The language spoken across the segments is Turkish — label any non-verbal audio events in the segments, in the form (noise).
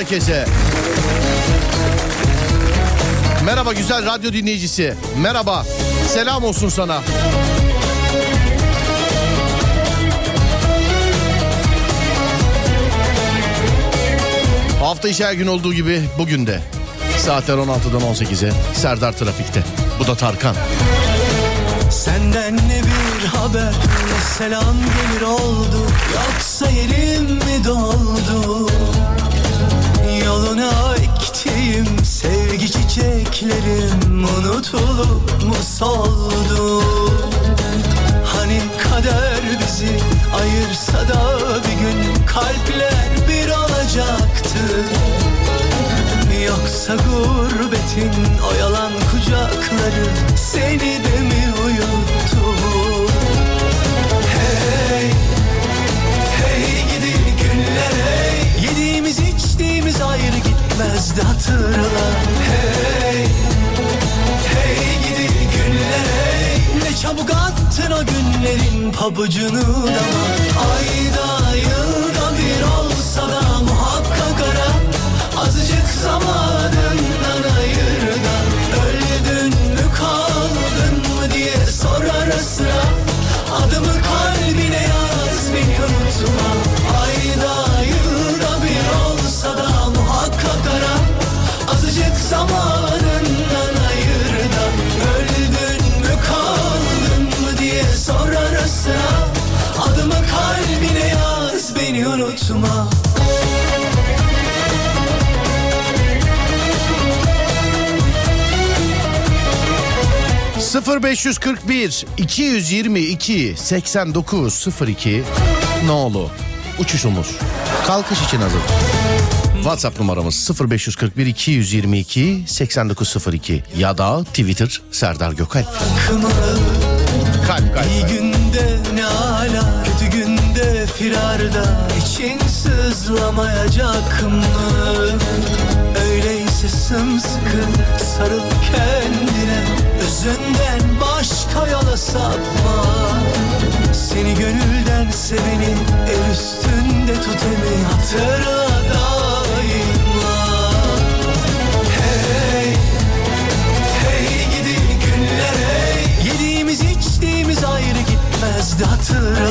Herkese. Merhaba güzel radyo dinleyicisi. Merhaba. Selam olsun sana. Hafta içi her gün olduğu gibi bugün de saatler 16'dan 18'e Serdar Trafik'te. Bu da Tarkan. Senden ne bir haber ne selam gelir oldu Yoksa yerim mi doldu Yoluna ektiğim sevgi çiçeklerim Unutulup mu soldu? Hani kader bizi ayırsa da bir gün Kalpler bir olacaktı. Yoksa gurbetin o yalan kucakları Seni de mi uyuttu ayrı gitmezdi hatırla. Hey, hey gidi günler hey. Ne çabuk attın o günlerin pabucunu dama Ayda yılda bir olsa da muhakkak ara. Azıcık zamanından ayır 0541 222 8902 Nolu uçuşumuz kalkış için hazır. WhatsApp numaramız 0541 222 8902 ya da Twitter Serdar Gökalp. Kalp kalp. İyi günde ne ala kötü günde firarda için sızlamayacak mı? Sımsıkı sarıl kendine. Özünden başka yola sapma. Seni gönülden seveni el üstünde tut emin Hatırla daima. Hey, hey gidi günler hey. Yediğimiz içtiğimiz ayrı gitmezdi hatırla.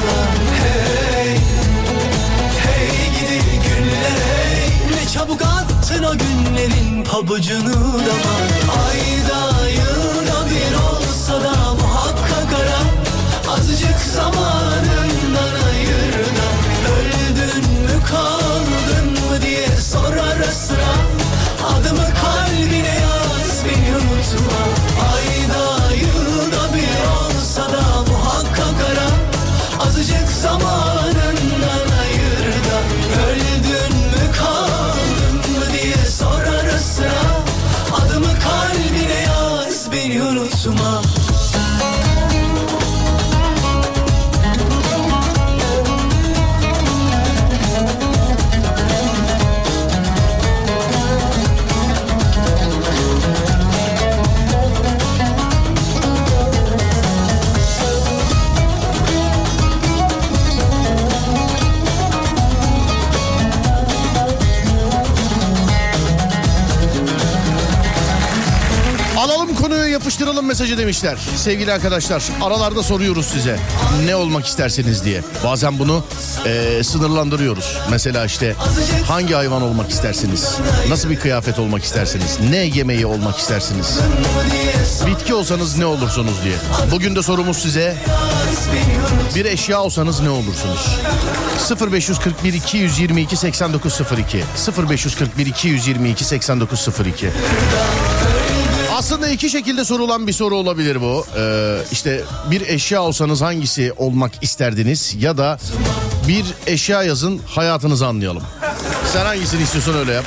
Hey çabuk attın o günlerin pabucunu dama Ayda yılda bir olsa da muhakkak ara. Azıcık zamanından ayır da Öldün mü kaldın mı diye sor ara sıra Adımı kalbine yaz beni unutma beni mesajı demişler. Sevgili arkadaşlar aralarda soruyoruz size ne olmak isterseniz diye. Bazen bunu eee, sınırlandırıyoruz. Mesela işte hangi hayvan olmak istersiniz? Nasıl bir kıyafet olmak istersiniz? Ne yemeği olmak istersiniz? Bitki olsanız ne olursunuz diye. Bugün de sorumuz size bir eşya olsanız ne olursunuz? 0541 222 8902 0541 222 8902 aslında iki şekilde sorulan bir soru olabilir bu. Ee, işte bir eşya olsanız hangisi olmak isterdiniz ya da bir eşya yazın hayatınızı anlayalım. Sen hangisini istiyorsan öyle yap.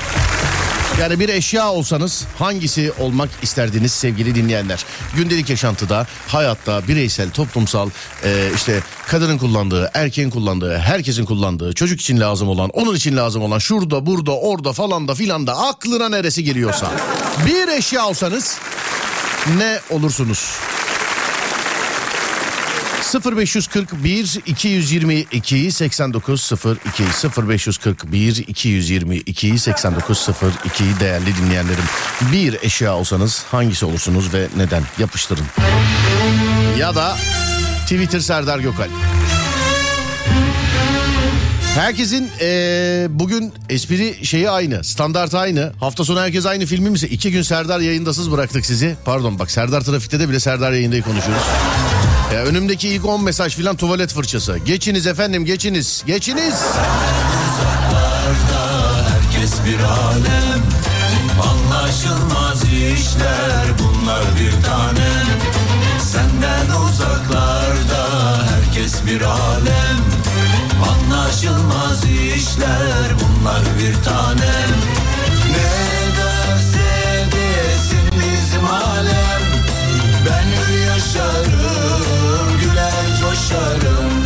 Yani bir eşya olsanız hangisi olmak isterdiniz sevgili dinleyenler? Gündelik yaşantıda, hayatta, bireysel, toplumsal, e, işte kadının kullandığı, erkeğin kullandığı, herkesin kullandığı, çocuk için lazım olan, onun için lazım olan, şurada, burada, orada falan da filan da aklına neresi geliyorsa. Bir eşya olsanız ne olursunuz? 0541 222 8902 0541 222 8902 değerli dinleyenlerim. Bir eşya olsanız hangisi olursunuz ve neden? Yapıştırın. Ya da Twitter Serdar Gökal. Herkesin ee, bugün espri şeyi aynı. Standart aynı. Hafta sonu herkes aynı filmi mi? İki gün Serdar yayındasız bıraktık sizi. Pardon bak Serdar Trafik'te de bile Serdar yayındayı konuşuyoruz. Ya önümdeki ilk 10 mesaj filan tuvalet fırçası. Geçiniz efendim geçiniz. Geçiniz. Herkes bir alem Anlaşılmaz işler bunlar bir tanem Senden uzaklarda herkes bir alem Anlaşılmaz işler bunlar bir tanem Ne derse desin bizim alem Ben yaşarım güler coşarım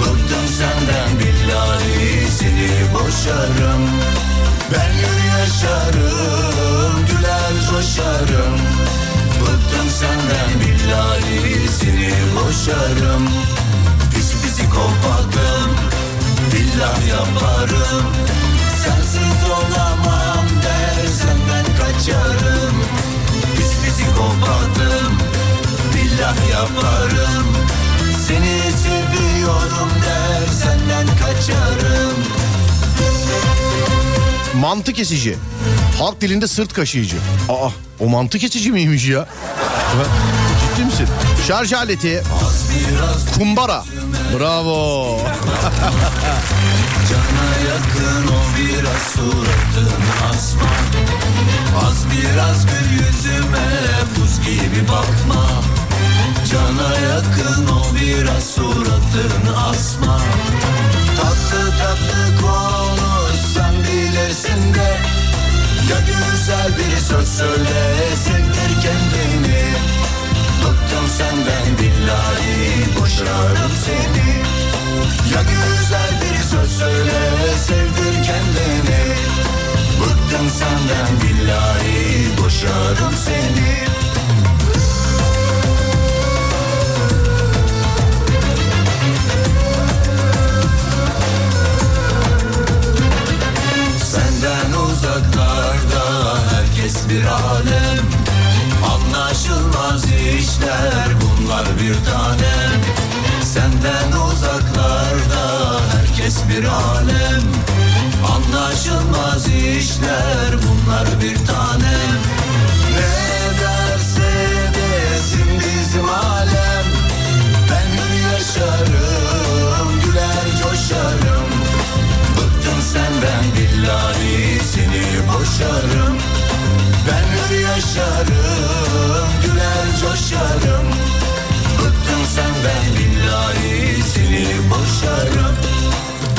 Bıktım senden billahi seni boşarım. Ben hür yaşarım güler coşarım. Bıktım senden billahi seni boşarım. Pis psikopatım billah yaparım. Sensiz olamam dersen ben kaçarım. Pis psikopatım billah yaparım Seni seviyorum der senden kaçarım Mantı kesici. Halk dilinde sırt kaşıyıcı. Aa o mantı kesici miymiş ya? Ciddi misin? Şarj aleti. Kumbara. Bravo. (laughs) Cana yakın o biraz suratın asma Az biraz gül yüzüme buz gibi bakma Cana yakın o biraz suratın asma. Tatlı tatlı konuşsan bilirsin de. Ya güzel bir söz söyle sevdir kendini. Bıktım senden billahi boşarım seni. Ya güzel bir söz söyle sevdir kendini. Bıktım senden billahi boşarım seni herkes bir alem. Anlaşılmaz işler bunlar bir tanem Senden uzaklarda herkes bir alem. Anlaşılmaz işler bunlar bir tanem Ne derse desin bizim alem. Ben yaşarım güler coşarım. Bıktım senden billahi seni boşarım Ben hür yaşarım güler coşarım Bıktım senden billahi seni boşarım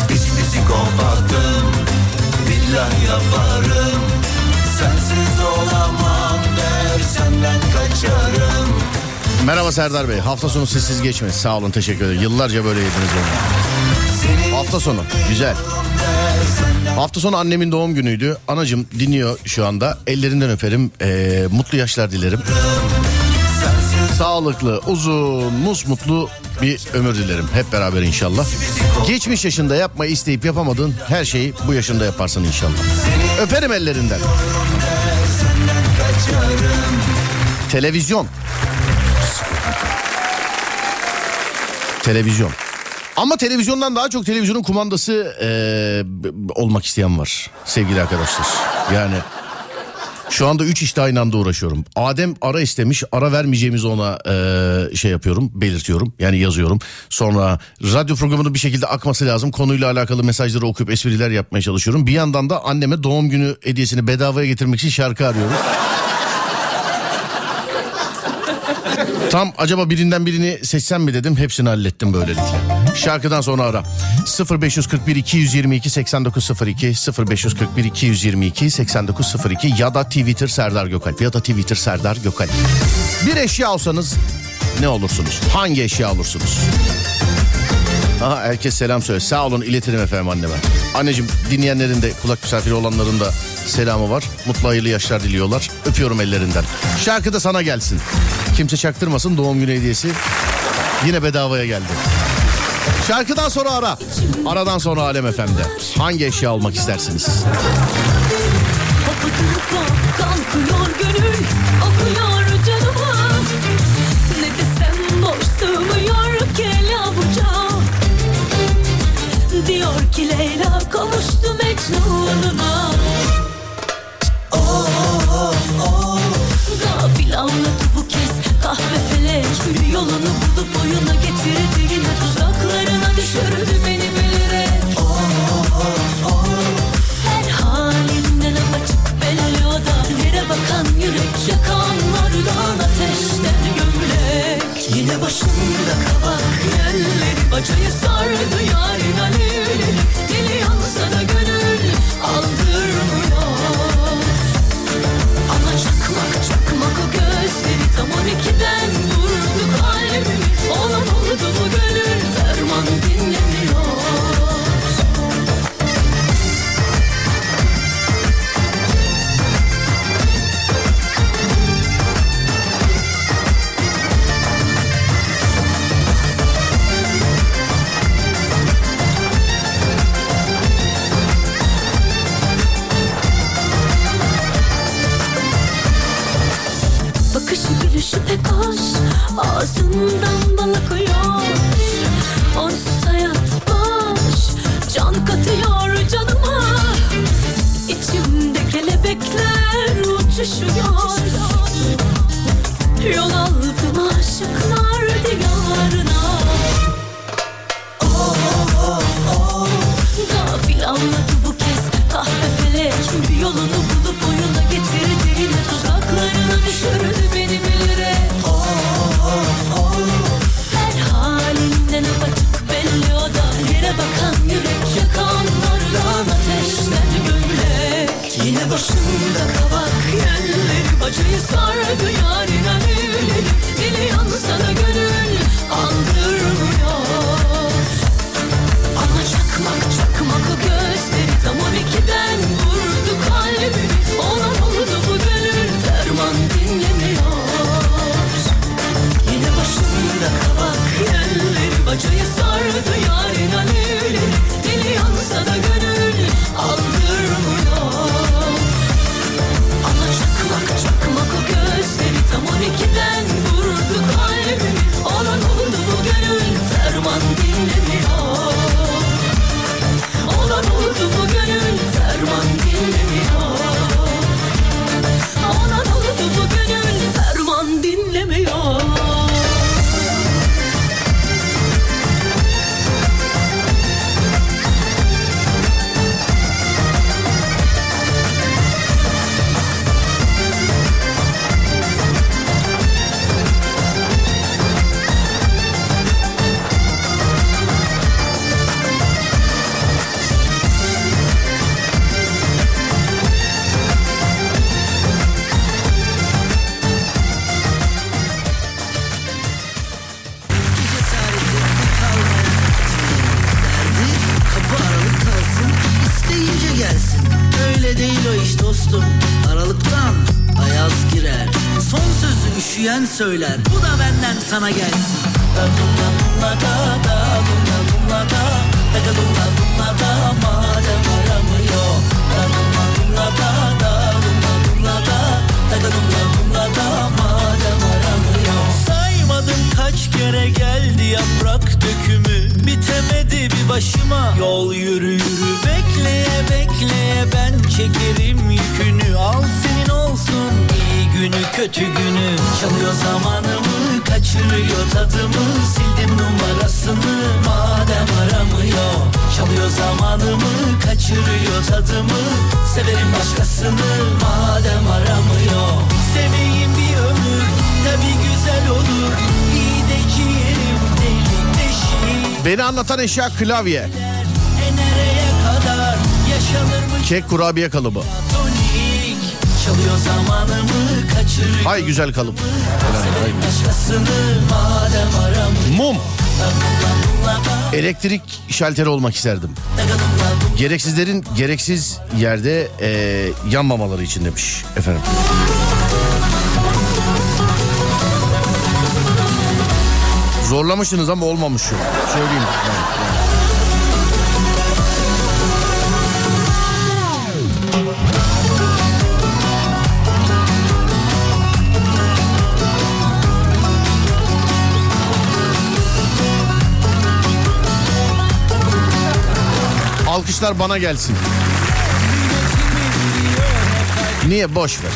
Pis psikopatım billah yaparım Sensiz olamam der senden kaçarım Merhaba Serdar Bey. Hafta sonu sessiz geçmedi. Sağ olun teşekkür ederim. Yıllarca böyle yediniz onu. Hafta sonu güzel. Hafta sonu annemin doğum günüydü. Anacım dinliyor şu anda. Ellerinden öperim. Ee, mutlu yaşlar dilerim. Sağlıklı, uzun, musmutlu bir ömür dilerim. Hep beraber inşallah. Geçmiş yaşında yapmayı isteyip yapamadığın her şeyi bu yaşında yaparsın inşallah. Öperim ellerinden. Televizyon. Televizyon. Ama televizyondan daha çok televizyonun kumandası eee, b- olmak isteyen var sevgili arkadaşlar. Yani şu anda üç işte aynı anda uğraşıyorum. Adem ara istemiş ara vermeyeceğimizi ona eee, şey yapıyorum belirtiyorum yani yazıyorum. Sonra radyo programının bir şekilde akması lazım konuyla alakalı mesajları okuyup espriler yapmaya çalışıyorum. Bir yandan da anneme doğum günü hediyesini bedavaya getirmek için şarkı arıyorum. Tam acaba birinden birini seçsem mi dedim hepsini hallettim böylelikle. Şarkıdan sonra ara. 0541 222 8902 0541 222 8902 ya da Twitter Serdar Gökalp ya da Twitter Serdar Gökalp. Bir eşya olsanız ne olursunuz? Hangi eşya olursunuz? Aha herkes selam söyle. Sağ olun iletirim efendim anneme. Anneciğim dinleyenlerin de kulak misafiri olanların da selamı var. Mutlu hayırlı yaşlar diliyorlar. Öpüyorum ellerinden. Şarkı da sana gelsin. Kimse çaktırmasın doğum günü hediyesi. Yine bedavaya geldi. Şarkıdan sonra ara. Aradan sonra Alem Efendi. Hangi eşya almak istersiniz? Kalkıyor gönül, okuyor canıma Ne desem boş sığmıyor kelabuca Diyor ki Leyla kavuştu Mecnun'uma Of of Gafil anladı bu kez kahve felek Yolunu bulup oyuna gel Kumda kabak yelleri Bacayı sardı yarın alevleri Deli yansa da gönül aldırmıyor. Ama çakmak çakmak o gözleri Tam on ikiden time I get. Eşya klavye. Kek kurabiye kalıbı. Hay güzel kalıp. Mum. Elektrik şalteri olmak isterdim. Gereksizlerin gereksiz yerde e, yanmamaları için demiş efendim. Zorlamışsınız ama olmamış şu. Söyleyeyim. Evet, yani. Alkışlar bana gelsin. Niye boş ver.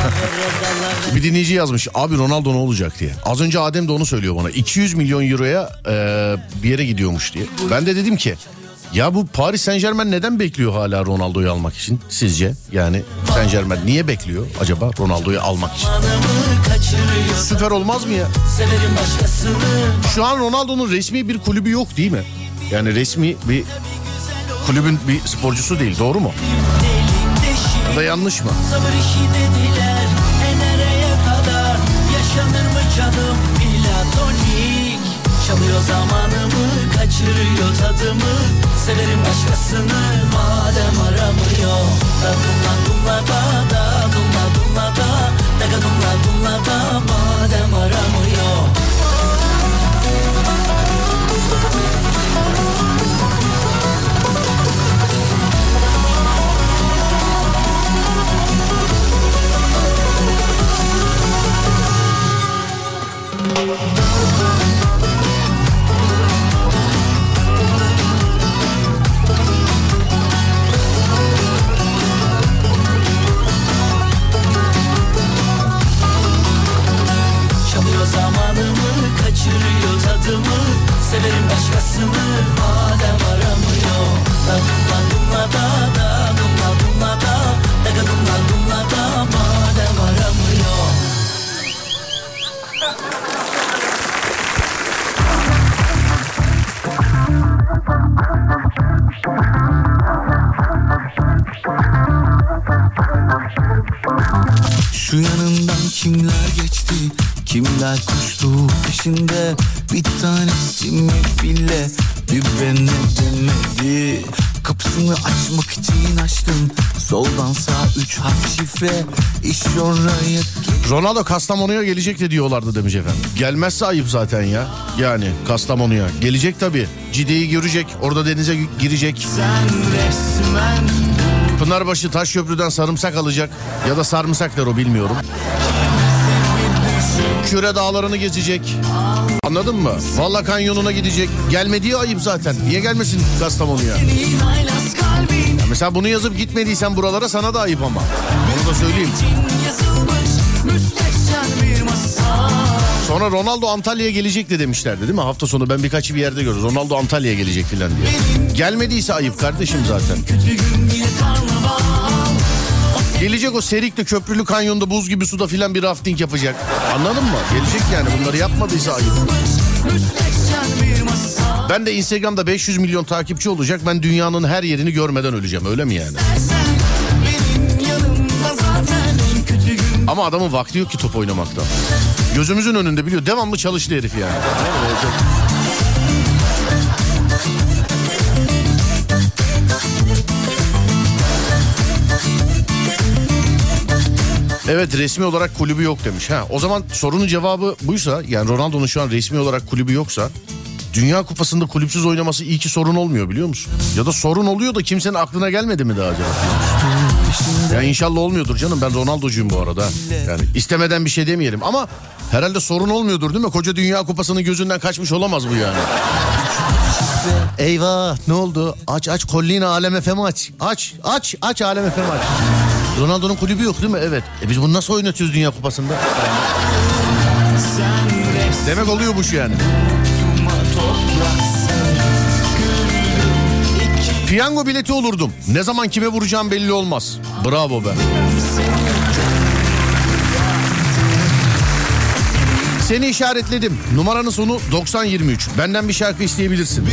(laughs) bir dinleyici yazmış abi Ronaldo ne olacak diye. Az önce Adem de onu söylüyor bana. 200 milyon euroya e, bir yere gidiyormuş diye. Ben de dedim ki ya bu Paris Saint Germain neden bekliyor hala Ronaldo'yu almak için sizce? Yani Saint Germain niye bekliyor acaba Ronaldo'yu almak için? Süper olmaz mı ya? Şu an Ronaldo'nun resmi bir kulübü yok değil mi? Yani resmi bir kulübün bir sporcusu değil doğru mu? Deşik Ya da yanlış mı? Sabır işi dediler E nereye kadar? Yaşanır mı canım? Platonik Çalıyor zamanımı Kaçırıyor tadımı. Severim başkasını Madem aramıyor. Da dumla dumla da Da dumla dumla da. Daga dumla dumla da Madem aramıyor Severim başkasını Madem aramıyor. Dumla Ronaldo Kastamonu'ya gelecek de diyorlardı demiş efendim. Gelmezse ayıp zaten ya. Yani Kastamonu'ya. Gelecek tabii. Cide'yi görecek. Orada denize gi- girecek. Pınarbaşı Taşköprü'den sarımsak alacak. Ya da sarımsaklar o bilmiyorum. Küre dağlarını gezecek. Anladın mı? Valla kanyonuna gidecek. Gelmediği ayıp zaten. Niye gelmesin Kastamonu'ya? Ya mesela bunu yazıp gitmediysen buralara sana da ayıp ama. Bunu da söyleyeyim. Sonra Ronaldo Antalya'ya gelecek de demişlerdi değil mi? Hafta sonu ben birkaç bir yerde gördüm. Ronaldo Antalya'ya gelecek filan diye. Gelmediyse ayıp kardeşim zaten. Gelecek o Serikli Köprülü Kanyon'da buz gibi suda filan bir rafting yapacak. Anladın mı? Gelecek yani bunları yapmadıysa ayıp. Ben de Instagram'da 500 milyon takipçi olacak. Ben dünyanın her yerini görmeden öleceğim öyle mi yani? Ama adamın vakti yok ki top oynamaktan. Gözümüzün önünde biliyor. Devamlı çalıştı herif yani. Evet resmi olarak kulübü yok demiş. Ha, o zaman sorunun cevabı buysa yani Ronaldo'nun şu an resmi olarak kulübü yoksa Dünya Kupası'nda kulüpsüz oynaması iyi ki sorun olmuyor biliyor musun? Ya da sorun oluyor da kimsenin aklına gelmedi mi daha acaba? Ya inşallah olmuyordur canım ben Ronaldo'cuyum bu arada. Yani istemeden bir şey demeyelim ama herhalde sorun olmuyordur değil mi? Koca Dünya Kupası'nın gözünden kaçmış olamaz bu yani. Eyvah ne oldu? Aç aç Collina Alem FM aç. Aç aç aç Alem FM aç. Ronaldo'nun kulübü yok değil mi? Evet. E biz bunu nasıl oynatıyoruz Dünya Kupası'nda? Demek oluyor bu yani. Piyango bileti olurdum. Ne zaman kime vuracağım belli olmaz. Bravo be. Seni işaretledim. Numaranın sonu 9023. Benden bir şarkı isteyebilirsin.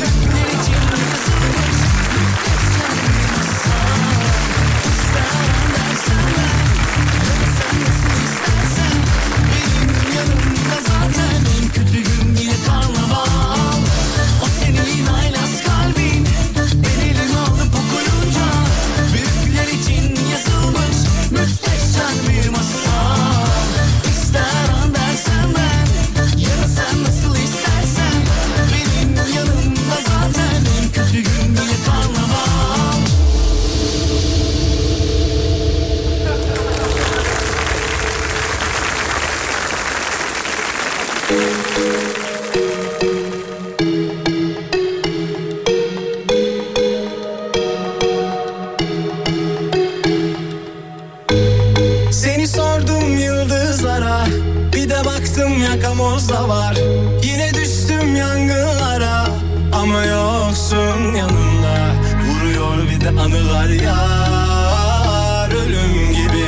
Yağmurumuz da var Yine düştüm yangınlara Ama yoksun yanımda Vuruyor bir de anılar yar Ölüm gibi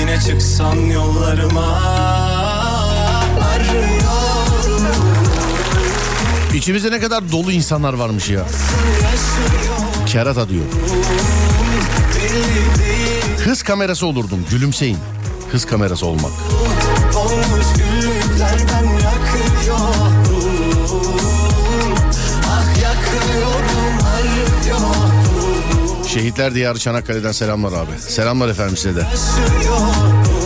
Yine çıksan yollarıma Arıyorum İçimizde ne kadar dolu insanlar varmış ya. Kerata diyor. Hız kamerası olurdum gülümseyin. Hız kamerası olmak. Güllüklerden yakıyorum Ah yakıyorum arıyorum Şehitler Diyarı Çanakkale'den selamlar abi. Selamlar efendim size de. Yaşıyorum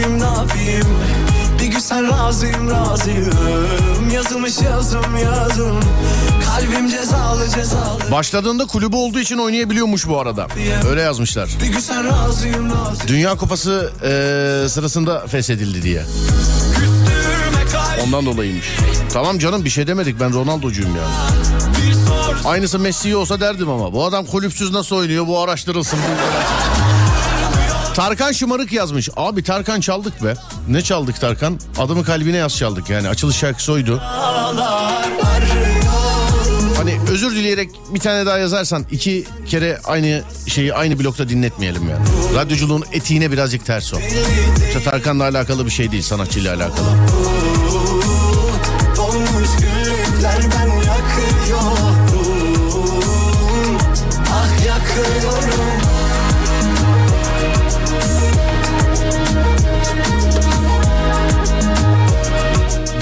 yapayım ne yapayım Bir gün sen razıyım razıyım Yazılmış yazım yazım Kalbim cezalı cezalı Başladığında kulübü olduğu için oynayabiliyormuş bu arada. Öyle yazmışlar. Bir gün sen razıyım razıyım Dünya Kupası eee, sırasında feshedildi diye. Ondan dolayıymış. Tamam canım bir şey demedik ben Ronaldo'cuyum yani. Aynısı Messi'ye olsa derdim ama. Bu adam kulüpsüz nasıl oynuyor bu araştırılsın. Tarkan Şımarık yazmış. Abi Tarkan çaldık be. Ne çaldık Tarkan? Adımı kalbine yaz çaldık yani. Açılış şarkısı oydu. Hani özür dileyerek bir tane daha yazarsan iki kere aynı şeyi aynı blokta dinletmeyelim yani. Radyoculuğun etiğine birazcık ters o. İşte Tarkan'la alakalı bir şey değil sanatçıyla alakalı.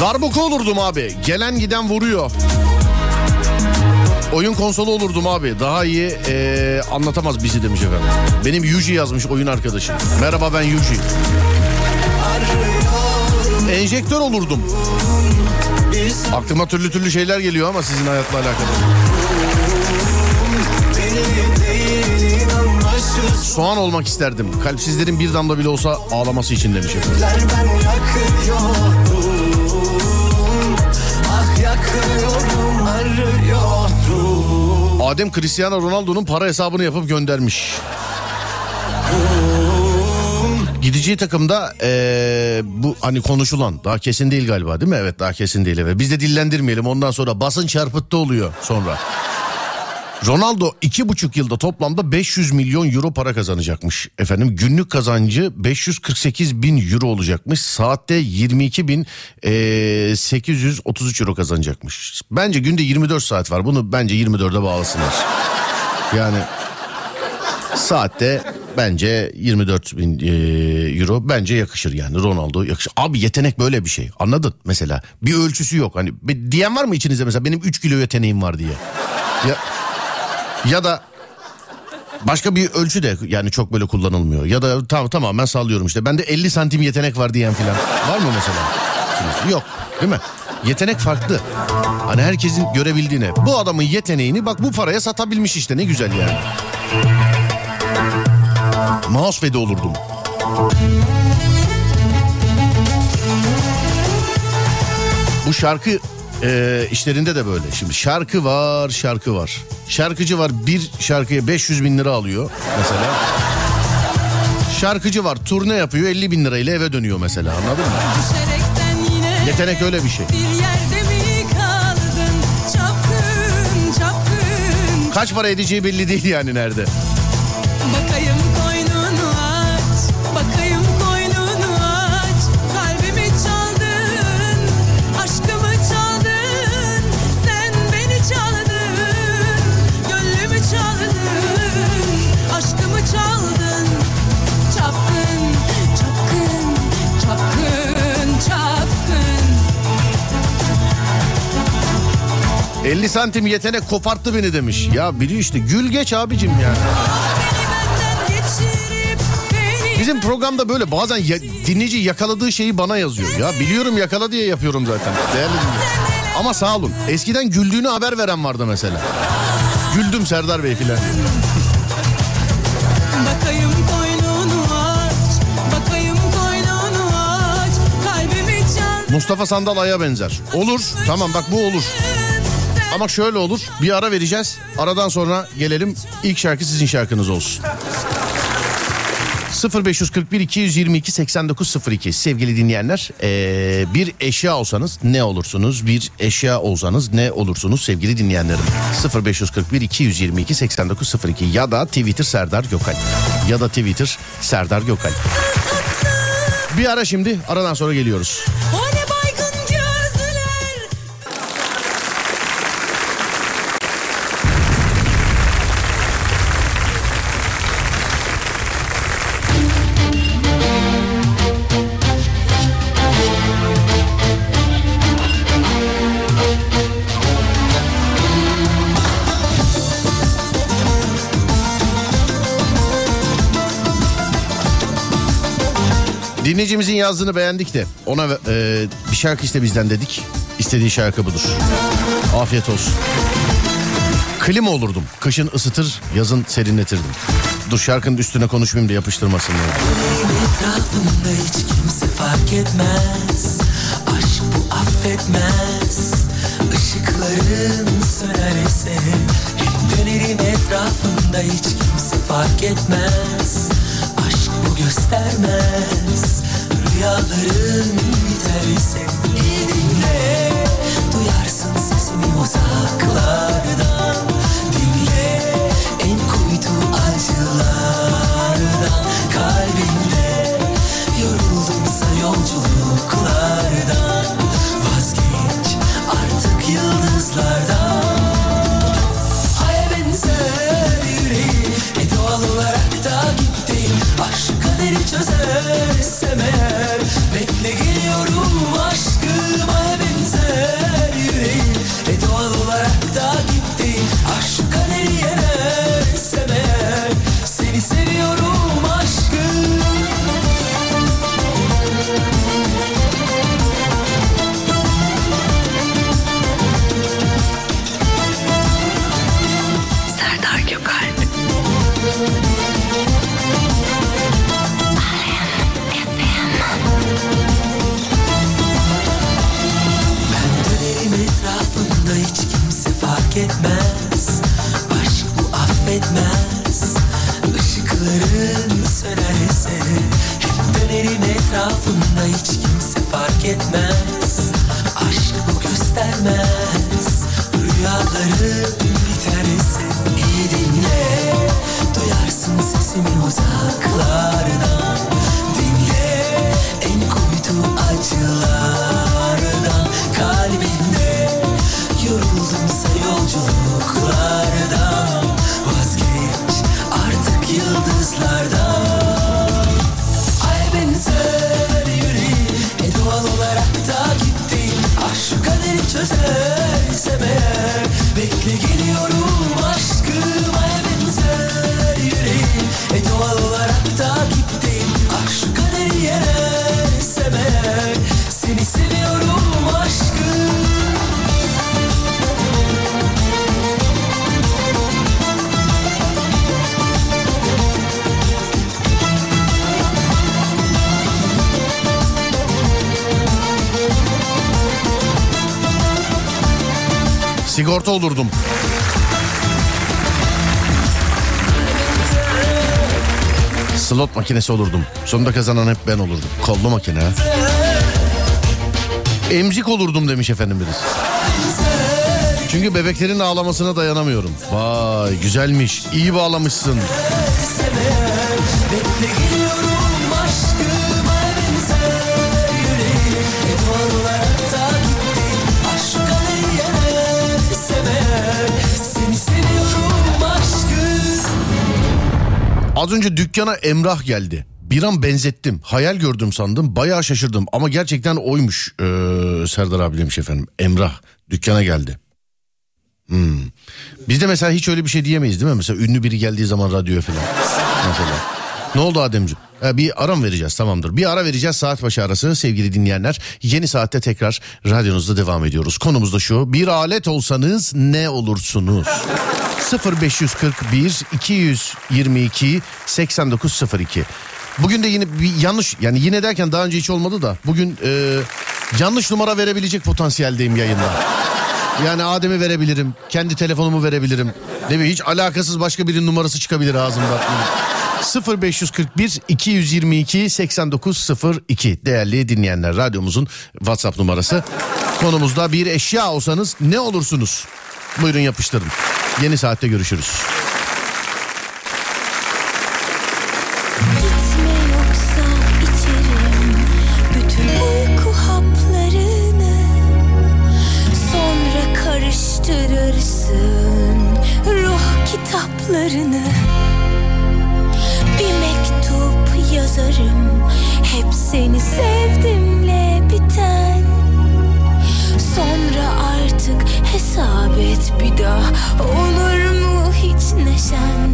Darbuka olurdum abi. Gelen giden vuruyor. Oyun konsolu olurdum abi. Daha iyi eee, anlatamaz bizi demiş efendim. Benim Yuji yazmış oyun arkadaşım. Merhaba ben Yuji. Enjektör olurdum. Aklıma türlü türlü şeyler geliyor ama sizin hayatla alakalı. Soğan olmak isterdim. Kalpsizlerin bir damla bile olsa ağlaması için demiş efendim. Adem Cristiano Ronaldo'nun para hesabını yapıp göndermiş. Gideceği takımda eee, bu hani konuşulan daha kesin değil galiba değil mi? Evet daha kesin değil. Evet. Biz de dillendirmeyelim ondan sonra basın çarpıttı oluyor sonra. Ronaldo iki buçuk yılda toplamda 500 milyon euro para kazanacakmış. Efendim günlük kazancı 548 bin euro olacakmış. Saatte 22 bin eee, 833 euro kazanacakmış. Bence günde 24 saat var. Bunu bence 24'e bağlasınlar. Yani saatte bence 24 bin eee, euro bence yakışır yani Ronaldo yakışır. Abi yetenek böyle bir şey anladın mesela bir ölçüsü yok. Hani be- diyen var mı içinizde mesela benim 3 kilo yeteneğim var diye. Ya, ya da başka bir ölçü de yani çok böyle kullanılmıyor. Ya da tam tamamen sallıyorum işte. Bende 50 santim yetenek var diyen filan. Var mı mesela? Yok değil mi? Yetenek farklı. Hani herkesin görebildiğine. Bu adamın yeteneğini bak bu paraya satabilmiş işte ne güzel yani. Mousepad olurdum. Bu şarkı e, işlerinde de böyle. Şimdi şarkı var, şarkı var. Şarkıcı var bir şarkıya 500 bin lira alıyor mesela. Şarkıcı var turne yapıyor 50 bin lirayla eve dönüyor mesela anladın mı? Yetenek öyle bir şey. kaldın? Çapkın çapkın Kaç para edeceği belli değil yani nerede. 50 santim yetenek koparttı beni demiş. Ya biliyor işte gül geç abicim Beni Bizim programda böyle bazen ya- dinleyici yakaladığı şeyi bana yazıyor. Ya biliyorum yakala diye yapıyorum zaten. Değerli dinleyici. Ama sağ olun. Eskiden güldüğünü haber veren vardı mesela. Güldüm Serdar Bey filan. Mustafa Sandal Ay'a benzer. Olur. Tamam bak bu olur. Ama şöyle olur. Bir ara vereceğiz. Aradan sonra gelelim. İlk şarkı sizin şarkınız olsun. 0541 222 8902 sevgili dinleyenler ee, bir eşya olsanız ne olursunuz bir eşya olsanız ne olursunuz sevgili dinleyenlerim 0541 222 8902 ya da Twitter Serdar Gökal ya da Twitter Serdar Gökal bir ara şimdi aradan sonra geliyoruz. O Dinleyicimizin yazdığını beğendik de ona e, bir şarkı iste bizden dedik. İstediği şarkı budur. Afiyet olsun. Klima olurdum. Kışın ısıtır, yazın serinletirdim. Dur şarkının üstüne konuşmayayım da yapıştırmasın. ya. Etrafımda hiç kimse fark etmez Aşk bu affetmez Işıkların sönerse Hep dönerim etrafında hiç kimse fark etmez Aşk bu göstermez Rüyaların biterse iyi dinle. Duyarsın sesimi uzaklardan makinesi olurdum. Sonunda kazanan hep ben olurdum. Kollu makine. Emzik olurdum demiş efendim birisi. Çünkü bebeklerin ağlamasına dayanamıyorum. Vay güzelmiş. İyi bağlamışsın. Bekle geliyorum Az önce dükkana Emrah geldi. Bir an benzettim. Hayal gördüm sandım. Bayağı şaşırdım. Ama gerçekten oymuş. Ee, Serdar abi demiş efendim. Emrah dükkana geldi. Hmm. Biz de mesela hiç öyle bir şey diyemeyiz değil mi? Mesela ünlü biri geldiği zaman radyoya falan. Mesela. Ne oldu Ademciğim? Bir ara mı vereceğiz tamamdır. Bir ara vereceğiz saat başı arası sevgili dinleyenler. Yeni saatte tekrar radyonuzda devam ediyoruz. Konumuz da şu. Bir alet olsanız ne olursunuz? 0541 222 8902. Bugün de yine bir yanlış yani yine derken daha önce hiç olmadı da bugün e, Yanlış numara verebilecek potansiyeldeyim yayında. Yani Adem'i verebilirim. Kendi telefonumu verebilirim. Bileyim hiç alakasız başka birinin numarası çıkabilir ağzımdan. 0541 222 8902 değerli dinleyenler radyomuzun WhatsApp numarası. Konumuzda bir eşya olsanız ne olursunuz? Buyurun yapıştırın. Yeni saatte görüşürüz. Olur mu hiç neşen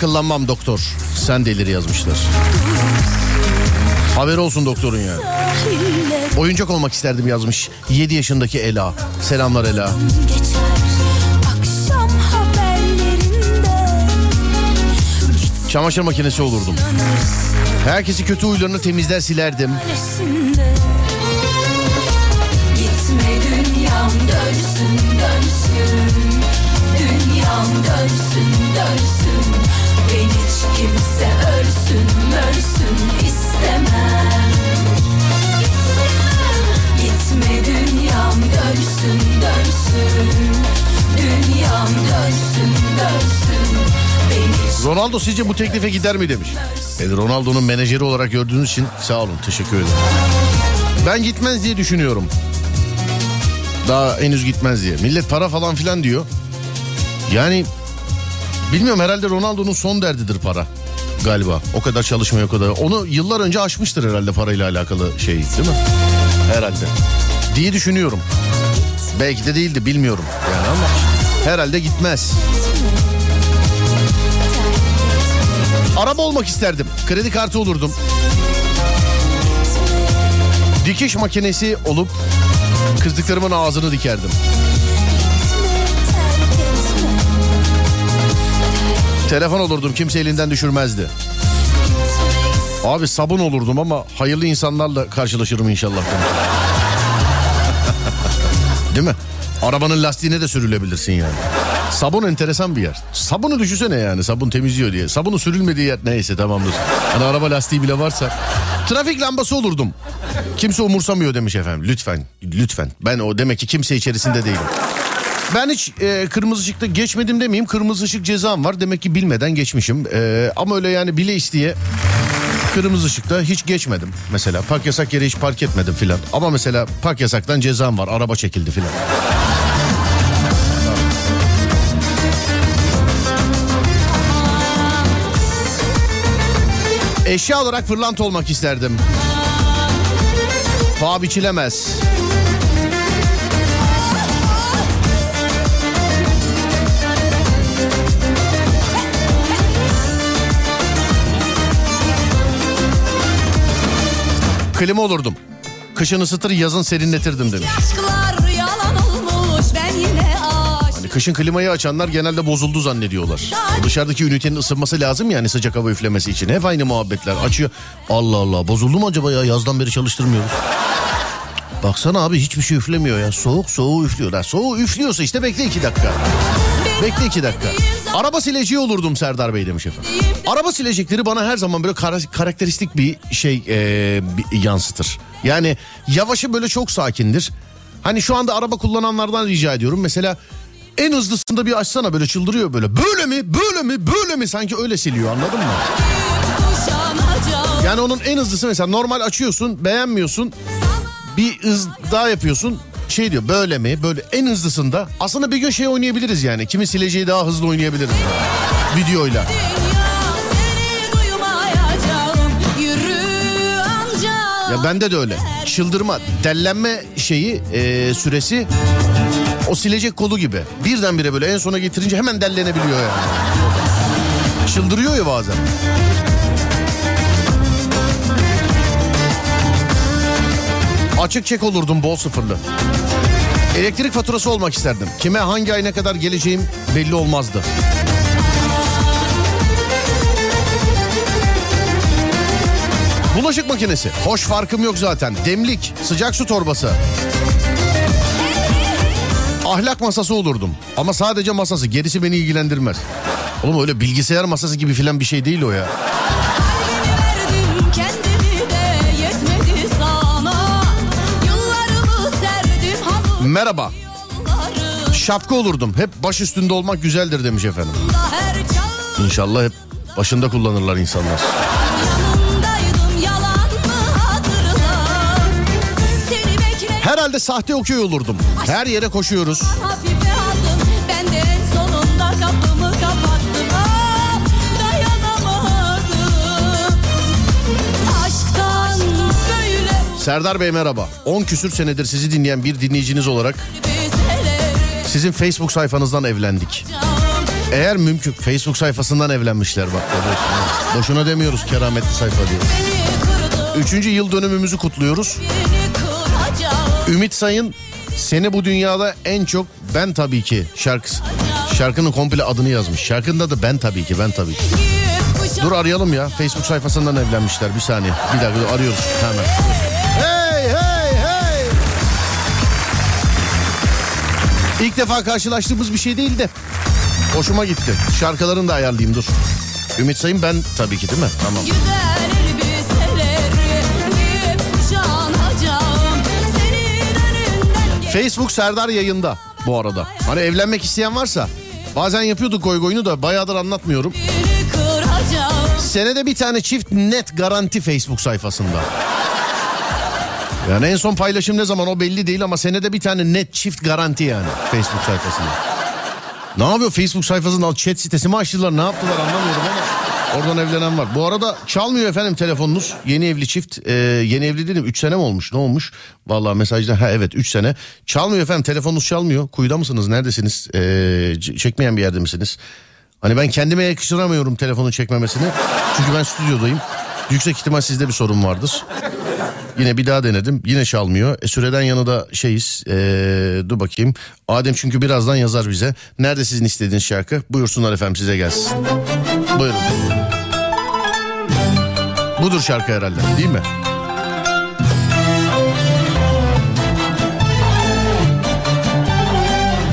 akıllanmam doktor. Sen delir yazmışlar. Haberi olsun doktorun ya. Sahiller Oyuncak olmak isterdim yazmış. 7 yaşındaki Ela. Selamlar Ela. Çamaşır makinesi olurdum. Herkesi kötü huylarını temizler silerdim. Dünyam dönsün dönsün ölsün mörsün istemem Gitme dünyam dönsün dönsün Dünyam dönsün dönsün Ronaldo sizce bu teklife gider mi demiş. Evet, Ronaldo'nun menajeri olarak gördüğünüz için sağ olun teşekkür ederim. Ben gitmez diye düşünüyorum. Daha henüz gitmez diye. Millet para falan filan diyor. Yani bilmiyorum herhalde Ronaldo'nun son derdidir para galiba. O kadar çalışmıyor o kadar. Onu yıllar önce aşmıştır herhalde parayla alakalı şey değil mi? Herhalde. Diye düşünüyorum. Belki de değildi bilmiyorum yani ama herhalde gitmez. Araba olmak isterdim. Kredi kartı olurdum. Dikiş makinesi olup kızdıklarımın ağzını dikerdim. Telefon olurdum kimse elinden düşürmezdi. Abi sabun olurdum ama hayırlı insanlarla karşılaşırım inşallah. (laughs) Değil mi? Arabanın lastiğine de sürülebilirsin yani. Sabun enteresan bir yer. Sabunu düşünsene yani sabun temizliyor diye. Sabunu sürülmediği yer neyse tamamdır. Hani araba lastiği bile varsa. Trafik lambası olurdum. Kimse umursamıyor demiş efendim. Lütfen, lütfen. Ben o demek ki kimse içerisinde değilim. Ben hiç e, kırmızı ışıkta geçmedim demeyeyim. Kırmızı ışık cezam var. Demek ki bilmeden geçmişim. E, ama öyle yani bile isteye kırmızı ışıkta hiç geçmedim. Mesela park yasak yere hiç park etmedim filan. Ama mesela park yasaktan cezam var. Araba çekildi filan. Eşya olarak fırlanta olmak isterdim. Paha biçilemez. Klima olurdum. Kışın ısıtır yazın serinletirdim demiş. Olmuş ben yine aşk Hani kışın klimayı açanlar genelde bozuldu zannediyorlar. O dışarıdaki ünitenin ısınması lazım yani sıcak hava üflemesi için. Hep aynı muhabbetler. Açıyor. Allah Allah bozuldu mu acaba ya yazdan beri çalıştırmıyoruz. Baksana abi hiçbir şey üflemiyor ya. Soğuk soğuğu üflüyor. Ha, soğuğu üflüyorsa işte bekle iki dakika. Bekle iki dakika. Araba sileceği olurdum Serdar Bey demiş efendim. Araba silecekleri bana her zaman böyle kara- karakteristik bir şey e, bir yansıtır. Yani yavaşı böyle çok sakindir. Hani şu anda araba kullananlardan rica ediyorum. Mesela en hızlısında bir açsana böyle çıldırıyor böyle. Böyle mi? Böyle mi? Böyle mi? Sanki öyle siliyor anladın mı? Yani onun en hızlısı mesela normal açıyorsun beğenmiyorsun. Bir hız daha yapıyorsun. Şey diyor böyle mi? Böyle en hızlısında. Aslında bir gün şey oynayabiliriz yani. Kimi sileceği daha hızlı oynayabiliriz. Videoyla. Ya bende de öyle. Çıldırma, dellenme şeyi e, süresi o silecek kolu gibi. Birdenbire böyle en sona getirince hemen dellenebiliyor yani. Çıldırıyor ya bazen. Açık çek olurdum bol sıfırlı. Elektrik faturası olmak isterdim. Kime hangi ay ne kadar geleceğim belli olmazdı. Bulaşık makinesi. Hoş farkım yok zaten. Demlik, sıcak su torbası. Ahlak masası olurdum. Ama sadece masası. Gerisi beni ilgilendirmez. Oğlum öyle bilgisayar masası gibi filan bir şey değil o ya. Merhaba. Şapka olurdum. Hep baş üstünde olmak güzeldir demiş efendim. İnşallah hep başında kullanırlar insanlar. Herhalde sahte okuyor olurdum. Her yere koşuyoruz. Serdar Bey merhaba. 10 küsür senedir sizi dinleyen bir dinleyiciniz olarak sizin Facebook sayfanızdan evlendik. Eğer mümkün Facebook sayfasından evlenmişler bak. Boşuna, demiyoruz kerametli sayfa diye. Üçüncü yıl dönümümüzü kutluyoruz. Ümit Sayın seni bu dünyada en çok ben tabii ki şarkısı. Şarkının komple adını yazmış. Şarkında da ben tabii ki ben tabii ki. Dur arayalım ya. Facebook sayfasından evlenmişler. Bir saniye. Bir dakika arıyoruz hemen. İlk defa karşılaştığımız bir şey değil de hoşuma gitti. Şarkılarını da ayarlayayım dur. Ümit Sayın ben tabii ki değil mi? Tamam. Güzel Facebook Serdar yayında bu arada. Hani evlenmek isteyen varsa bazen yapıyorduk goy goyunu da bayağıdır anlatmıyorum. Senede bir tane çift net garanti Facebook sayfasında. Yani en son paylaşım ne zaman o belli değil ama senede bir tane net çift garanti yani Facebook sayfasında. Ne yapıyor Facebook sayfasının alt chat sitesi mi açtılar ne yaptılar anlamıyorum ama oradan evlenen var. Bu arada çalmıyor efendim telefonunuz. Yeni evli çift e, yeni evli dedim 3 sene mi olmuş ne olmuş? Vallahi mesajda ha evet 3 sene. Çalmıyor efendim telefonunuz çalmıyor. Kuyuda mısınız neredesiniz? E, çekmeyen bir yerde misiniz? Hani ben kendime yakıştıramıyorum telefonun çekmemesini. Çünkü ben stüdyodayım. Yüksek ihtimal sizde bir sorun vardır. Yine bir daha denedim. Yine çalmıyor. E, süreden yanı da şeyiz. E, dur bakayım. Adem çünkü birazdan yazar bize. Nerede sizin istediğiniz şarkı? Buyursunlar efendim size gelsin. Buyurun. Budur şarkı herhalde değil mi?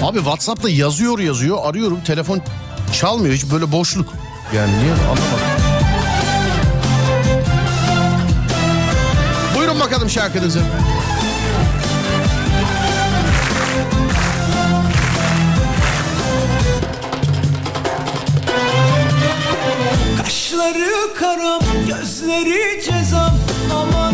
Abi Whatsapp'ta yazıyor yazıyor arıyorum telefon çalmıyor hiç böyle boşluk. Yani niye anlamadım. Bakalım şarkınızı. Kaşları karam, gözleri cezam Aman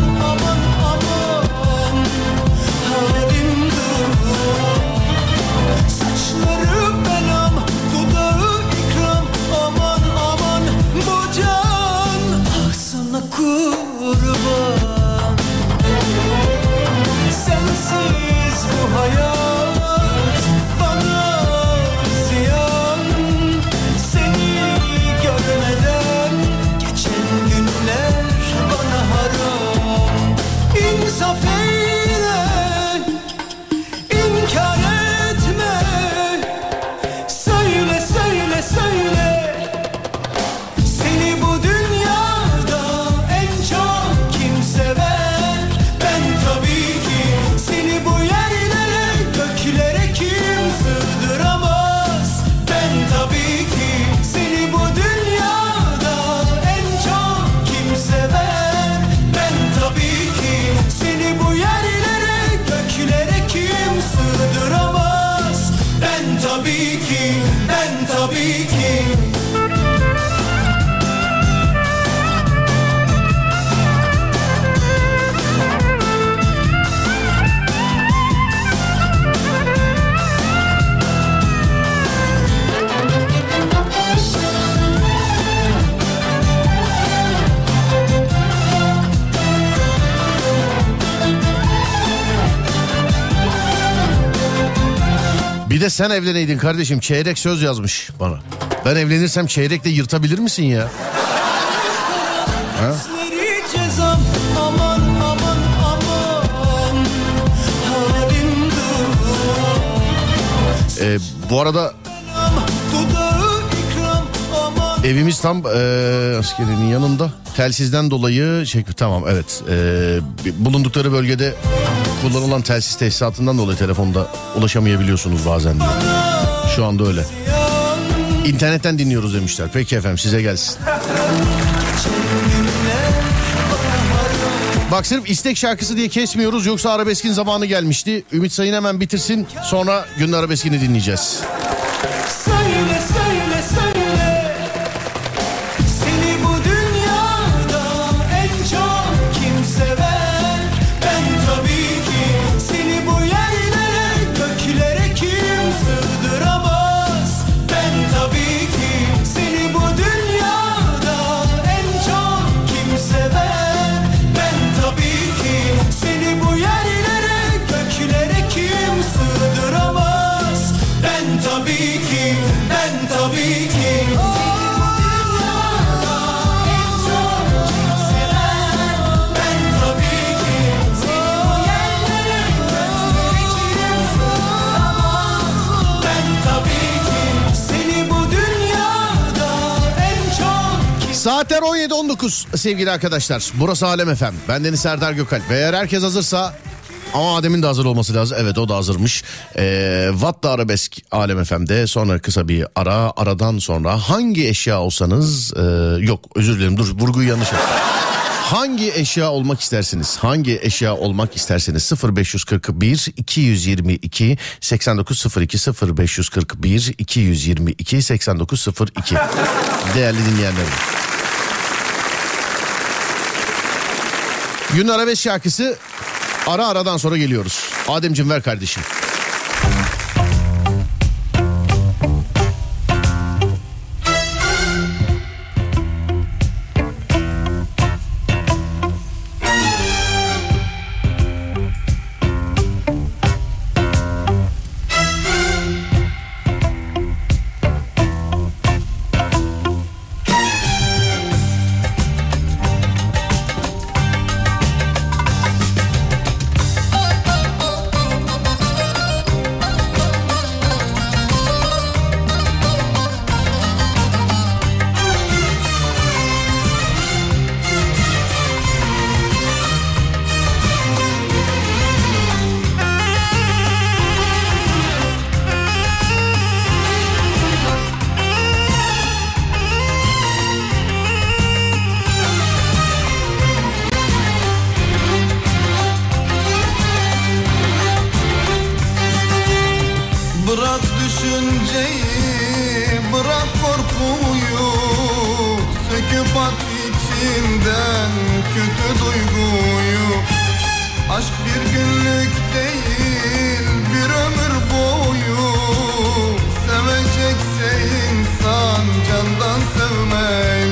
be sen evleneydin kardeşim çeyrek söz yazmış bana. Ben evlenirsem çeyrekle yırtabilir misin ya? Duram Ee, bu arada evimiz tam e, askerinin yanında. Telsizden dolayı şey tamam evet. Ee, bulundukları bölgede kullanılan telsiz tesisatından dolayı telefonda ulaşamayabiliyorsunuz bazen diyor. Şu anda öyle. İnternetten dinliyoruz demişler. Peki efendim size gelsin. Bak sırf istek şarkısı diye kesmiyoruz yoksa arabeskin zamanı gelmişti. Ümit Sayın hemen bitirsin sonra günün arabeskini dinleyeceğiz. Söyle Saatler 17.19 sevgili arkadaşlar. Burası Alem Efem. Ben Deniz Serdar Gökalp. Eğer herkes hazırsa ama Adem'in de hazır olması lazım. Evet o da hazırmış. Ee, Watt da Arabesk Alem Efem'de. Sonra kısa bir ara. Aradan sonra hangi eşya olsanız... e, yok özür dilerim dur vurguyu yanlış yaptım. Hangi eşya olmak istersiniz? Hangi eşya olmak isterseniz 0541 222 8902 0541 222 8902 Değerli dinleyenlerim. Gün arabesk şarkısı ara aradan sonra geliyoruz. Ademciğim ver kardeşim. İçinden kötü duyguyu. Aşk bir günlük değil, bir ömür boyu. Sevecekse insan candan sevmeli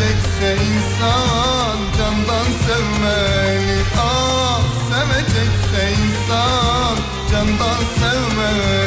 Sevecekse insan candan sevmeli. Ah sevecekse insan candan sevmeli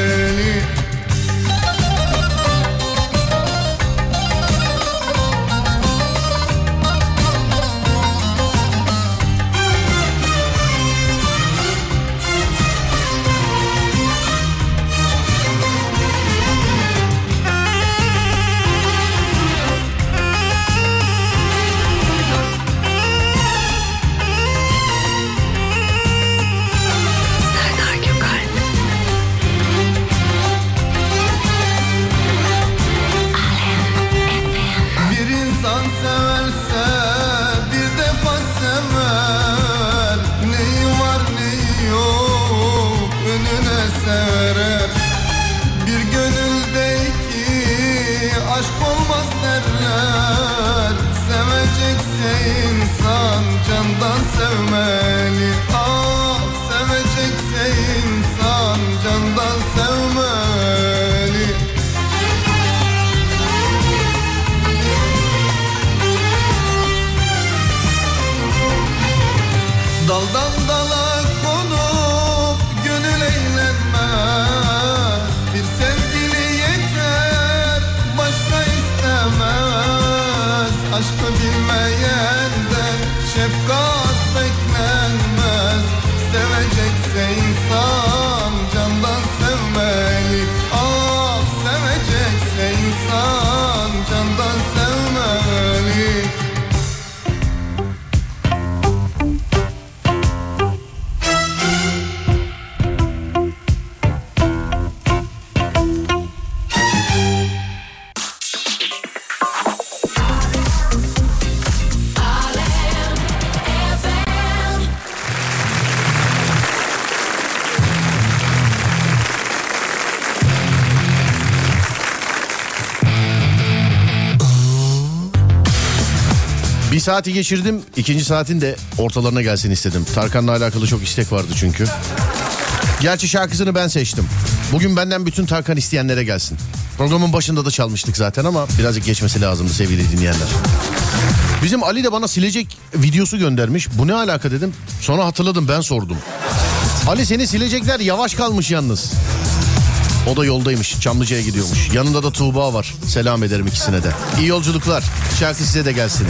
candan saati geçirdim. ikinci saatin de ortalarına gelsin istedim. Tarkan'la alakalı çok istek vardı çünkü. Gerçi şarkısını ben seçtim. Bugün benden bütün Tarkan isteyenlere gelsin. Programın başında da çalmıştık zaten ama birazcık geçmesi lazımdı sevgili dinleyenler. Bizim Ali de bana silecek videosu göndermiş. Bu ne alaka dedim. Sonra hatırladım ben sordum. Ali seni silecekler yavaş kalmış yalnız. O da yoldaymış. Çamlıca'ya gidiyormuş. Yanında da Tuğba var. Selam ederim ikisine de. İyi yolculuklar. Şarkı size de gelsin.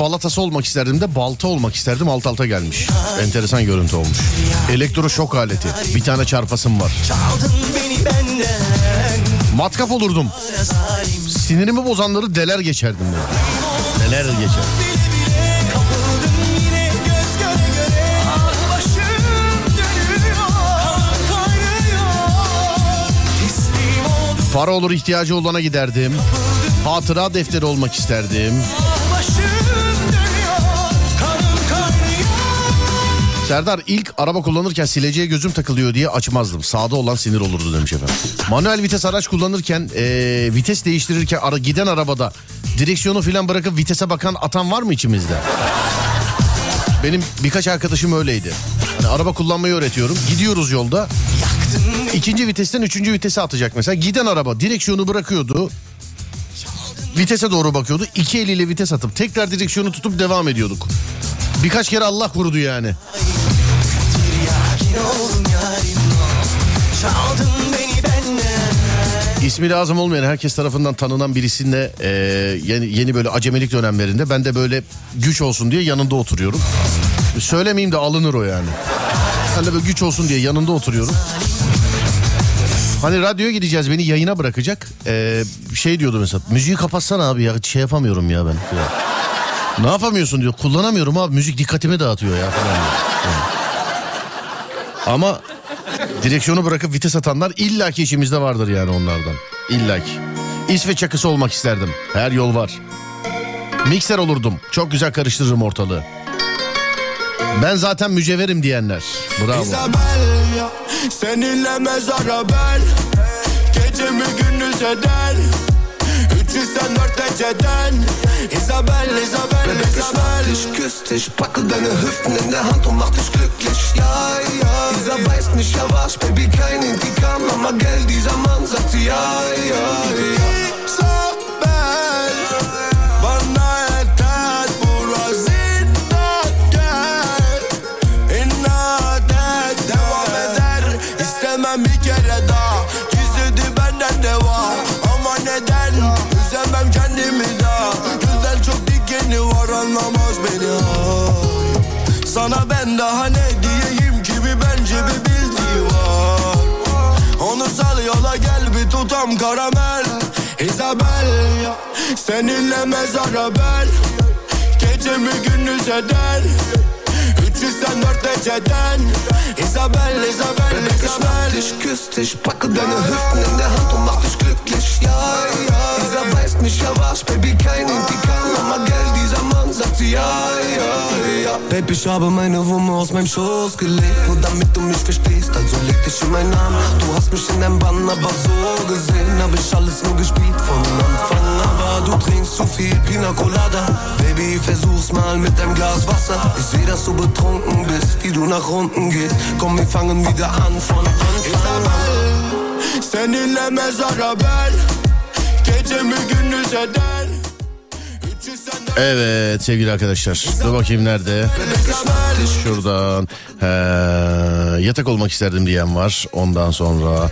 Balatası olmak isterdim de balta olmak isterdim alt alta gelmiş. Enteresan görüntü olmuş. Elektroşok aleti. Bir tane çarpasım var. Matkap olurdum. Sinirimi bozanları deler geçerdim ben. Deler geçer. Para olur ihtiyacı olana giderdim. Hatıra defteri olmak isterdim. Serdar ilk araba kullanırken sileceğe gözüm takılıyor diye açmazdım. Sağda olan sinir olurdu demiş efendim. Manuel vites araç kullanırken eee, vites değiştirirken ara, giden arabada direksiyonu falan bırakıp vitese bakan atan var mı içimizde? Benim birkaç arkadaşım öyleydi. Hani araba kullanmayı öğretiyorum. Gidiyoruz yolda. İkinci vitesten üçüncü vitese atacak mesela. Giden araba direksiyonu bırakıyordu. Vitese doğru bakıyordu. İki eliyle vites atıp tekrar direksiyonu tutup devam ediyorduk. Birkaç kere Allah korudu yani. İsmi lazım olmayan herkes tarafından tanınan birisinde e, yeni, yeni böyle acemelik dönemlerinde ben de böyle güç olsun diye yanında oturuyorum. Söylemeyeyim de alınır o yani. Ben de böyle güç olsun diye yanında oturuyorum. Hani radyoya gideceğiz beni yayına bırakacak. Ee, şey diyordu mesela müziği kapatsana abi ya şey yapamıyorum ya ben. Ya. Ne yapamıyorsun diyor. Kullanamıyorum abi müzik dikkatimi dağıtıyor ya falan diyor. Ama direksiyonu bırakıp vites atanlar illaki işimizde vardır yani onlardan. İllaki. İsveç çakısı olmak isterdim. Her yol var. Mikser olurdum. Çok güzel karıştırırım ortalığı. Ben zaten mücevherim diyenler. Bravo. Isabel ya Seninle mezara ben Gecemi gündüz eder 304 eceden Isabel, Isabel, Bebek ich Isabel mach dich, küss dich, packe deine Hüften in der Hand und mach dich glücklich. Ja, ja, dieser weiß nicht, ja was, Baby, kein Intikam, Mama, Geld, dieser Mann sagt ja, ja, ja. Isabel Bana yeter. Burası inat gel. İnat et devam İstemem bir kere daha. Gizledi benden de var Ama neden? Üzemem kendimi daha. Gülden çok dikeni var anlamaz beni. Sana ben daha ne tutam karamel. Isabel Seninle mezara ben Gecemi gündüz eder. 304 eceden Isabel, Isabel, ich mach Isabel dich, küss dich, packe deine Hüften in der Hand und mach dich glücklich. Nicht, ja was, Baby, kein Intikam, Mama, Geld, sagt ja, ja, ja. Baby, ich habe meine Wumme aus meinem Schoß gelegt, nur damit du mich verstehst, also leg dich in meinen Arm. Du hast mich in deinem Bann, aber so gesehen hab ich alles nur gespielt von Anfang, aber du trinkst zu viel Pina Colada. Baby, versuch's mal mit deinem Glas Wasser. Ich seh, dass du betrunken bist, wie du nach unten gehst. Komm, wir fangen wieder an von Anfang an. Seninle mezara ben Gecemi gündüz eder 304 Evet sevgili arkadaşlar. Dur bakayım nerede? Şuradan. He, yatak olmak isterdim diyen var. Ondan sonra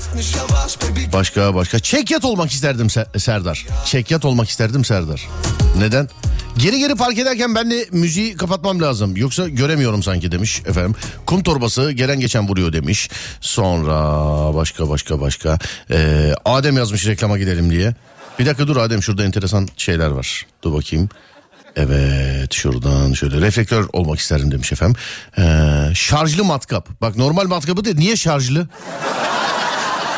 başka başka. Çekyat olmak isterdim Se- Serdar. Çekyat olmak isterdim Serdar. Neden? Geri geri park ederken ben de müziği kapatmam lazım. Yoksa göremiyorum sanki demiş efendim. Kum torbası gelen geçen vuruyor demiş. Sonra başka başka başka. Ee, Adem yazmış reklama gidelim diye. Bir dakika dur Adem şurada enteresan şeyler var. Dur bakayım. Evet şuradan şöyle reflektör olmak isterim demiş efendim. Ee, şarjlı matkap. Bak normal matkapı değil niye şarjlı?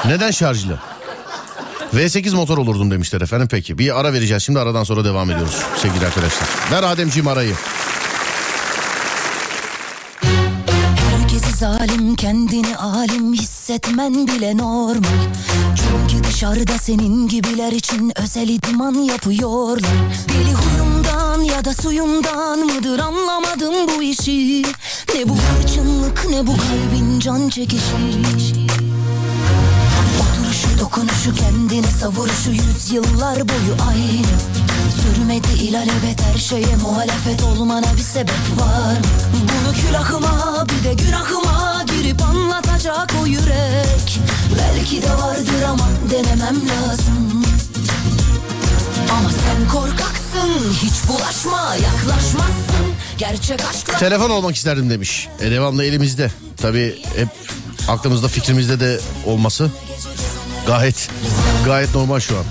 Neden şarjlı? V8 motor olurdum demişler efendim. Peki bir ara vereceğiz. Şimdi aradan sonra devam ediyoruz sevgili arkadaşlar. Ver Ademciğim arayı. Zalim kendini alim hissetmen bile normal Çünkü dışarıda senin gibiler için özel idman yapıyorlar Deli huyumdan ya da suyumdan mıdır anlamadım bu işi. Ne bu hırçınlık ne bu kalbin can çekişi. Oturuşu dokunuşu kendini savuruşu yüzyıllar boyu aynı. Sürmedi ilelebet her şeye muhalefet olmana bir sebep var. Bunu külahıma bir de günahıma girip anlatacak o yürek. Belki de vardır ama denemem lazım. Ama sen korkaksın hiç bulaşma yaklaşmazsın Gerçek aşkla Telefon olmak isterdim demiş. E, devamlı elimizde. Tabii hep aklımızda fikrimizde de olması gayet gayet normal şu an.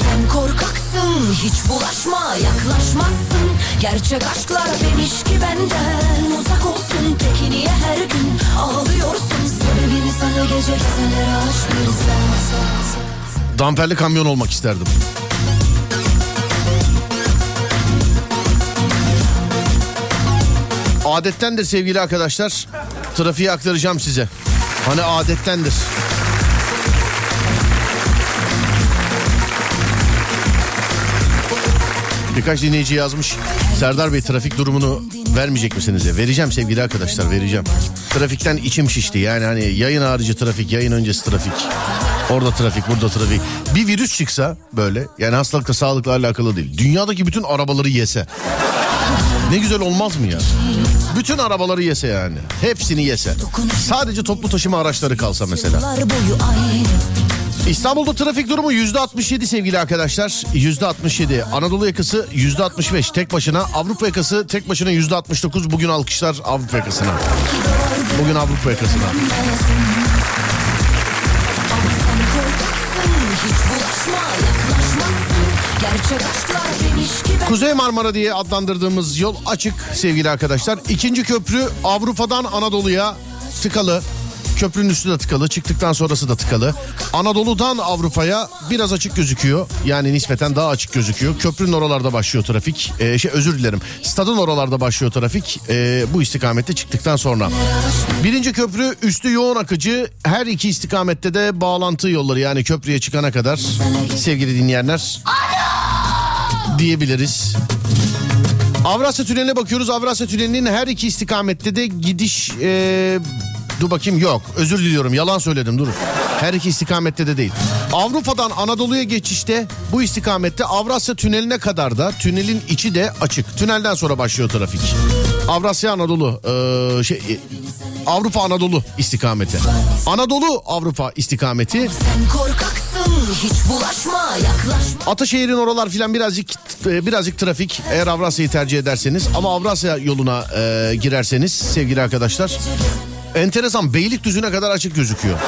Sen korkaksın hiç bulaşma yaklaşmazsın Gerçek aşklar demiş ki benden uzak olsun Peki niye her gün ağlıyorsun Sebebini sana gece gezenlere aç bir Damperli kamyon olmak isterdim. Adettendir sevgili arkadaşlar. Trafiği aktaracağım size. Hani adettendir. Birkaç dinleyici yazmış. Serdar Bey trafik durumunu vermeyecek misiniz? diye. Vereceğim sevgili arkadaşlar vereceğim. Trafikten içim şişti. Yani hani yayın harici trafik, yayın öncesi trafik. Orada trafik, burada trafik. Bir virüs çıksa böyle yani hastalıkla sağlıkla alakalı değil. Dünyadaki bütün arabaları yese. Ne güzel olmaz mı ya? Bütün arabaları yese yani. Hepsini yese. Sadece toplu taşıma araçları kalsa mesela. İstanbul'da trafik durumu yüzde 67 sevgili arkadaşlar. Yüzde 67. Anadolu yakası yüzde 65 tek başına. Avrupa yakası tek başına yüzde 69. Bugün alkışlar Avrupa yakasına. Bugün Avrupa yakasına. Gerçek Kuzey Marmara diye adlandırdığımız yol açık sevgili arkadaşlar. İkinci köprü Avrupa'dan Anadolu'ya tıkalı. Köprünün üstü de tıkalı. Çıktıktan sonrası da tıkalı. Anadolu'dan Avrupa'ya biraz açık gözüküyor. Yani nispeten daha açık gözüküyor. Köprünün oralarda başlıyor trafik. Ee, şey özür dilerim. Stadın oralarda başlıyor trafik. Ee, bu istikamette çıktıktan sonra. Birinci köprü üstü yoğun akıcı. Her iki istikamette de bağlantı yolları yani köprüye çıkana kadar sevgili dinleyenler diyebiliriz. Avrasya Tüneli'ne bakıyoruz. Avrasya Tüneli'nin her iki istikamette de gidiş... e, dur bakayım yok. Özür diliyorum yalan söyledim dur. Her iki istikamette de değil. Avrupa'dan Anadolu'ya geçişte bu istikamette Avrasya Tüneli'ne kadar da tünelin içi de açık. Tünelden sonra başlıyor trafik. Avrasya Anadolu e, şey e, Avrupa Anadolu istikameti. Anadolu Avrupa istikameti. Hiç bulaşma yaklaşma. Ataşehir'in oralar filan birazcık e, birazcık trafik. Eğer Avrasya'yı tercih ederseniz. Ama Avrasya yoluna e, girerseniz sevgili arkadaşlar. Enteresan Beylikdüzü'ne kadar açık gözüküyor.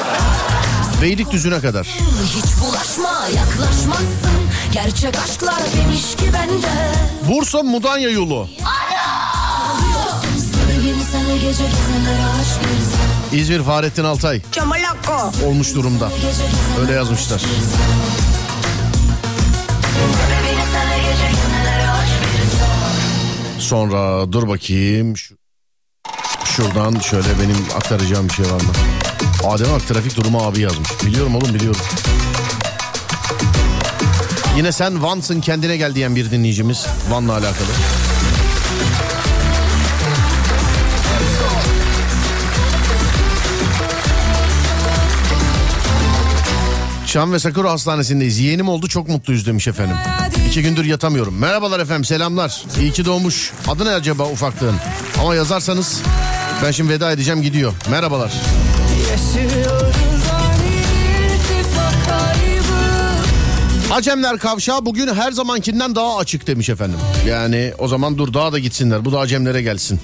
Beylikdüzü'ne kadar. Hiç bulaşma yaklaşmazsın. Gerçek aşklar demiş ki bende. Bursa Mudanya yolu. Sana gece gezenlere aşk İzmir Fahrettin Altay Çamalako. olmuş durumda. Öyle yazmışlar. Sonra dur bakayım. Şu- Şuradan şöyle benim aktaracağım bir şey var mı? Adem Ak trafik durumu abi yazmış. Biliyorum oğlum biliyorum. Yine sen Van'sın kendine gel diyen bir dinleyicimiz. Van'la alakalı. Şam ve Sakura Hastanesi'ndeyiz. Yeğenim oldu çok mutluyuz demiş efendim. İki gündür yatamıyorum. Merhabalar efendim selamlar. İyi ki doğmuş. Adı ne acaba ufaklığın? Ama yazarsanız ben şimdi veda edeceğim gidiyor. Merhabalar. Acemler kavşağı bugün her zamankinden daha açık demiş efendim. Yani o zaman dur daha da gitsinler. Bu da Acemlere gelsin.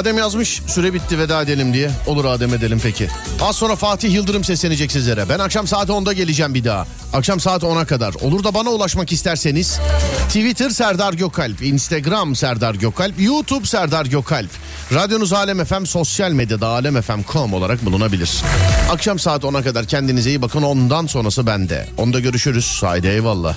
Adem yazmış süre bitti veda edelim diye. Olur Adem edelim peki. Az sonra Fatih Yıldırım seslenecek sizlere. Ben akşam saat 10'da geleceğim bir daha. Akşam saat 10'a kadar. Olur da bana ulaşmak isterseniz Twitter Serdar Gökalp, Instagram Serdar Gökalp, YouTube Serdar Gökalp. Radyonuz Alem FM sosyal medyada alemfm.com olarak bulunabilir. Akşam saat 10'a kadar kendinize iyi bakın. Ondan sonrası bende. Onda görüşürüz. Haydi eyvallah.